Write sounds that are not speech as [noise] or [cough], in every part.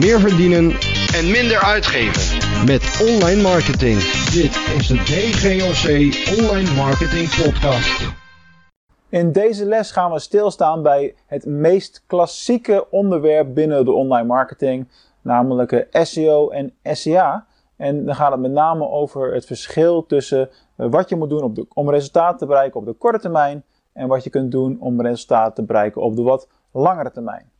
Meer verdienen en minder uitgeven. met online marketing. Dit is de DGOC Online Marketing Podcast. In deze les gaan we stilstaan bij het meest klassieke onderwerp binnen de online marketing, namelijk eh, SEO en SEA. En dan gaat het met name over het verschil tussen eh, wat je moet doen op de, om resultaten te bereiken op de korte termijn en wat je kunt doen om resultaten te bereiken op de wat langere termijn.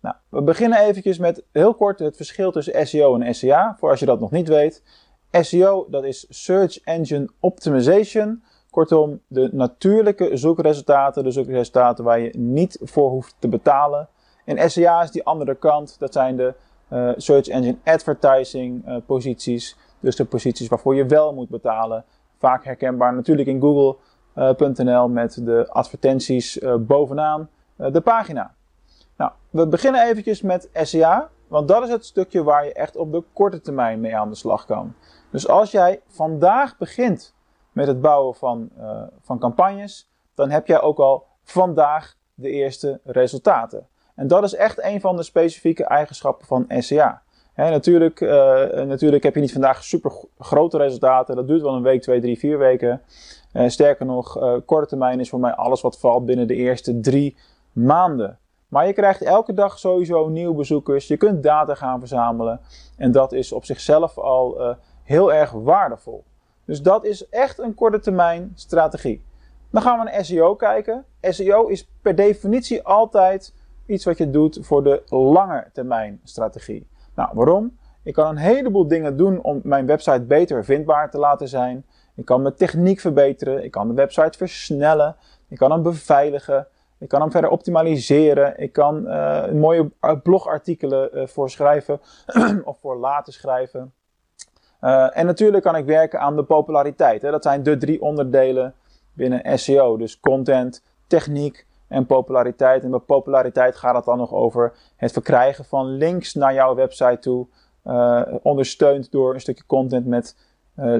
Nou, we beginnen eventjes met heel kort het verschil tussen SEO en SEA, voor als je dat nog niet weet. SEO, dat is Search Engine Optimization. Kortom, de natuurlijke zoekresultaten, de zoekresultaten waar je niet voor hoeft te betalen. En SEA is die andere kant, dat zijn de uh, Search Engine Advertising uh, posities. Dus de posities waarvoor je wel moet betalen. Vaak herkenbaar natuurlijk in Google.nl uh, met de advertenties bovenaan de pagina. Nou, we beginnen eventjes met SEA, want dat is het stukje waar je echt op de korte termijn mee aan de slag kan. Dus als jij vandaag begint met het bouwen van, uh, van campagnes, dan heb jij ook al vandaag de eerste resultaten. En dat is echt een van de specifieke eigenschappen van SEA. Natuurlijk, uh, natuurlijk heb je niet vandaag super grote resultaten. Dat duurt wel een week, twee, drie, vier weken. Uh, sterker nog, korte termijn is voor mij alles wat valt binnen de eerste drie maanden. Maar je krijgt elke dag sowieso nieuwe bezoekers. Je kunt data gaan verzamelen. En dat is op zichzelf al uh, heel erg waardevol. Dus dat is echt een korte termijn strategie. Dan gaan we naar SEO kijken. SEO is per definitie altijd iets wat je doet voor de lange termijn strategie. Nou, waarom? Ik kan een heleboel dingen doen om mijn website beter vindbaar te laten zijn. Ik kan mijn techniek verbeteren. Ik kan de website versnellen. Ik kan hem beveiligen. Ik kan hem verder optimaliseren. Ik kan uh, mooie blogartikelen uh, voor schrijven [clears throat] of voor laten schrijven. Uh, en natuurlijk kan ik werken aan de populariteit. Hè. Dat zijn de drie onderdelen binnen SEO. Dus content, techniek en populariteit. En bij populariteit gaat het dan nog over het verkrijgen van links naar jouw website toe. ondersteund door een stukje content met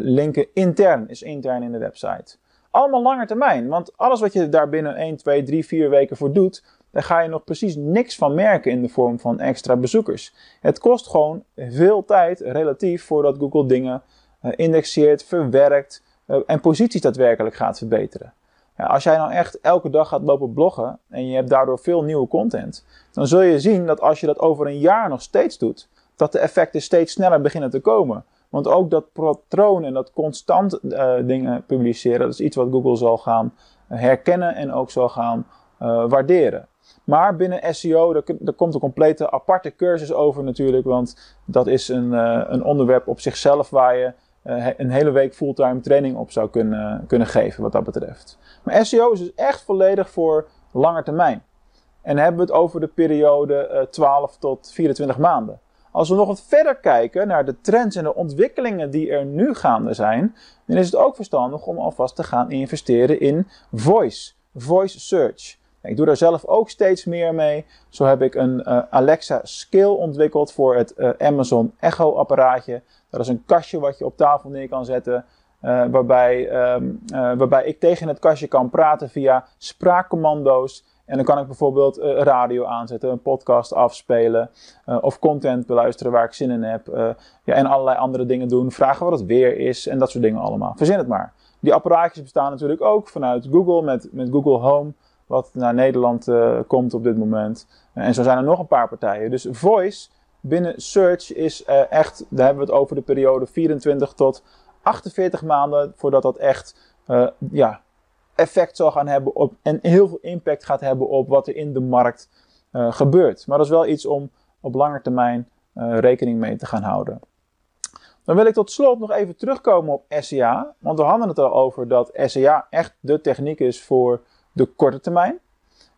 linken intern, is intern in de website allemaal langer termijn. Want alles wat je daar binnen 1, 2, 3, 4 weken voor doet, daar ga je nog precies niks van merken in de vorm van extra bezoekers. Het kost gewoon veel tijd relatief voordat Google dingen uh, indexeert, verwerkt uh, en posities daadwerkelijk gaat verbeteren. Als jij nou echt elke dag gaat lopen bloggen en je hebt daardoor veel nieuwe content, dan zul je zien dat als je dat over een jaar nog steeds doet, dat de effecten steeds sneller beginnen te komen. Want ook dat patroon en dat constant uh, dingen publiceren, dat is iets wat Google zal gaan herkennen en ook zal gaan uh, waarderen. Maar binnen SEO, daar, komt een complete aparte cursus over natuurlijk, want dat is een, uh, een onderwerp op zichzelf waar je een hele week fulltime training op zou kunnen, kunnen geven wat dat betreft. Maar SEO is dus echt volledig voor lange termijn. En hebben we het over de periode 12 tot 24 maanden. Als we nog wat verder kijken naar de trends en de ontwikkelingen die er nu gaande zijn, dan is het ook verstandig om alvast te gaan investeren in voice, voice search. Ik doe daar zelf ook steeds meer mee. Zo heb ik een uh, Alexa Skill ontwikkeld voor het uh, Amazon Echo apparaatje. Dat is een kastje wat je op tafel neer kan zetten. Uh, waarbij, um, waarbij ik tegen het kastje kan praten via spraakcommando's. En dan kan ik bijvoorbeeld uh, radio aanzetten, een podcast afspelen uh, of content beluisteren waar ik zin in heb. Uh, ja, en allerlei andere dingen doen, vragen wat het weer is en dat soort dingen allemaal. Verzin het maar. Die apparaatjes bestaan natuurlijk ook vanuit Google met, met Google Home, wat naar Nederland komt op dit moment. en zo zijn er nog een paar partijen. Dus Voice binnen Search is echt, daar hebben we het over de periode 24 tot 48 maanden voordat dat echt ja, effect zal gaan hebben op en heel veel impact gaat hebben op wat er in de markt uh, gebeurt. Maar dat is wel iets om op lange termijn uh, rekening mee te gaan houden. Dan wil ik tot slot nog even terugkomen op SEA, want we hadden het al over dat SEA echt de techniek is voor de korte termijn.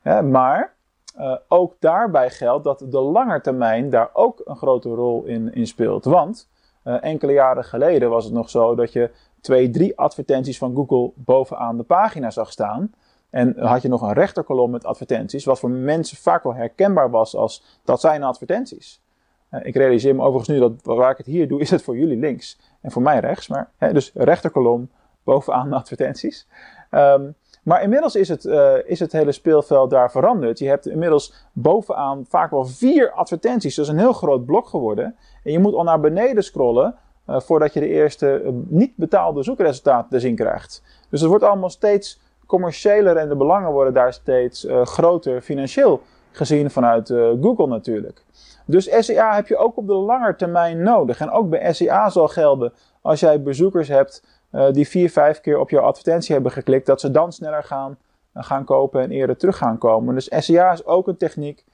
Hè, maar uh, ook daarbij geldt dat de lange termijn daar ook een grote rol in, in speelt. Want enkele jaren geleden was het nog zo dat je twee, drie advertenties van Google bovenaan de pagina zag staan. En had je nog een rechterkolom met advertenties, wat voor mensen vaak wel herkenbaar was als dat zijn advertenties. Uh, ik realiseer me overigens nu dat waar ik het hier doe, is het voor jullie links en voor mij rechts. Maar, hè, dus rechterkolom bovenaan advertenties. Um, Maar inmiddels is het, uh, is het hele speelveld daar veranderd. Je hebt inmiddels bovenaan vaak wel vier advertenties. Dat is een heel groot blok geworden. En je moet al naar beneden scrollen uh, voordat je de eerste uh, niet betaalde zoekresultaten te zien krijgt. Dus het wordt allemaal steeds commerciëler en de belangen worden daar steeds groter financieel gezien vanuit Google natuurlijk. Dus SEA heb je ook op de lange termijn nodig. En ook bij SEA zal gelden als jij bezoekers hebt die vier, vijf keer op jouw advertentie hebben geklikt, dat ze dan sneller gaan, gaan kopen en eerder terug gaan komen. Dus SEA is ook een techniek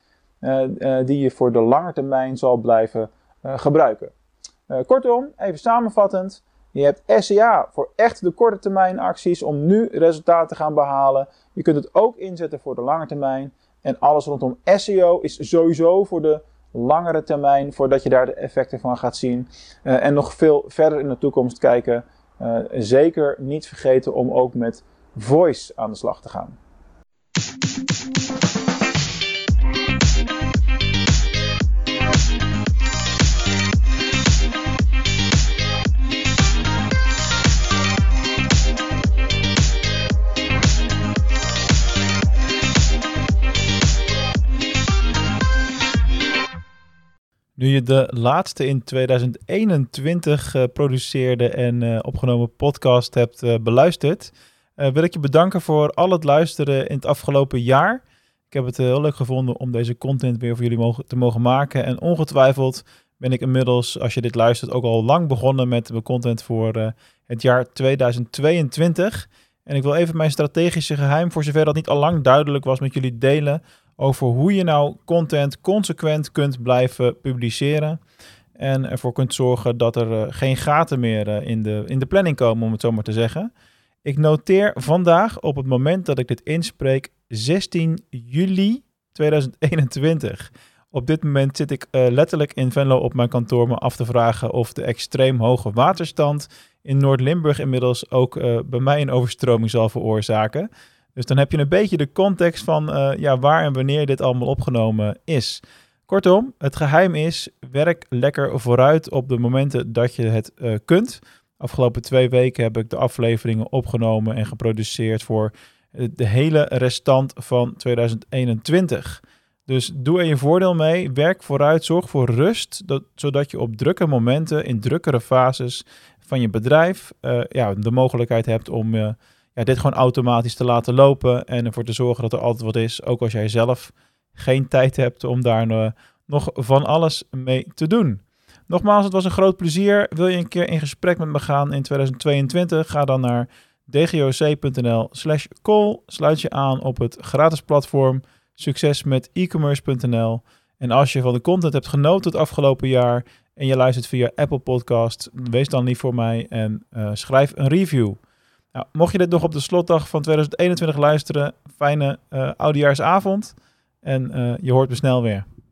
die je voor de lange termijn zal blijven gebruiken. Kortom, even samenvattend. Je hebt SEA voor echt de korte termijn acties om nu resultaten te gaan behalen. Je kunt het ook inzetten voor de lange termijn. En alles rondom SEO is sowieso voor de langere termijn, voordat je daar de effecten van gaat zien. Uh, en nog veel verder in de toekomst kijken. Uh, zeker niet vergeten om ook met voice aan de slag te gaan. Nu je de laatste in 2021 geproduceerde uh, en uh, opgenomen podcast hebt uh, beluisterd, wil ik je bedanken voor al het luisteren in het afgelopen jaar. Ik heb het heel leuk gevonden om deze content weer voor jullie te mogen maken. En ongetwijfeld ben ik inmiddels, als je dit luistert, ook al lang begonnen met de content voor het jaar 2022. En ik wil even mijn strategische geheim, voor zover dat niet al lang duidelijk was, met jullie delen over hoe je nou content consequent kunt blijven publiceren. En ervoor kunt zorgen dat er uh, geen gaten meer uh, in, de, in de planning komen, om het zo maar te zeggen. Ik noteer vandaag op het moment dat ik dit inspreek 16 juli 2021. Op dit moment zit ik uh, letterlijk in Venlo op mijn kantoor me af te vragen of de extreem hoge waterstand in Noord-Limburg inmiddels ook bij mij een overstroming zal veroorzaken. Dus dan heb je een beetje de context van uh, ja, waar en wanneer dit allemaal opgenomen is. Kortom, het geheim is: werk lekker vooruit op de momenten dat je het uh, kunt. Afgelopen twee weken heb ik de afleveringen opgenomen en geproduceerd voor de hele restant van 2021. Dus doe er je voordeel mee. Werk vooruit. Zorg voor rust. Dat, zodat je op drukke momenten, in drukkere fases van je bedrijf, ja, de mogelijkheid hebt om ja, dit gewoon automatisch te laten lopen en ervoor te zorgen dat er altijd wat is, ook als jij zelf geen tijd hebt om daar uh, nog van alles mee te doen. Nogmaals, het was een groot plezier. Wil je een keer in gesprek met me gaan in 2022? Ga dan naar dgoc.nl slash call. Sluit je aan op het gratis platform Succes met e-commerce.nl. En als je van de content hebt genoten het afgelopen jaar en je luistert via Apple Podcast, wees dan lief voor mij en uh, schrijf een review. Mocht je dit nog op de slotdag van 2021 luisteren, fijne uh, oudejaarsavond. En uh, je hoort me snel weer.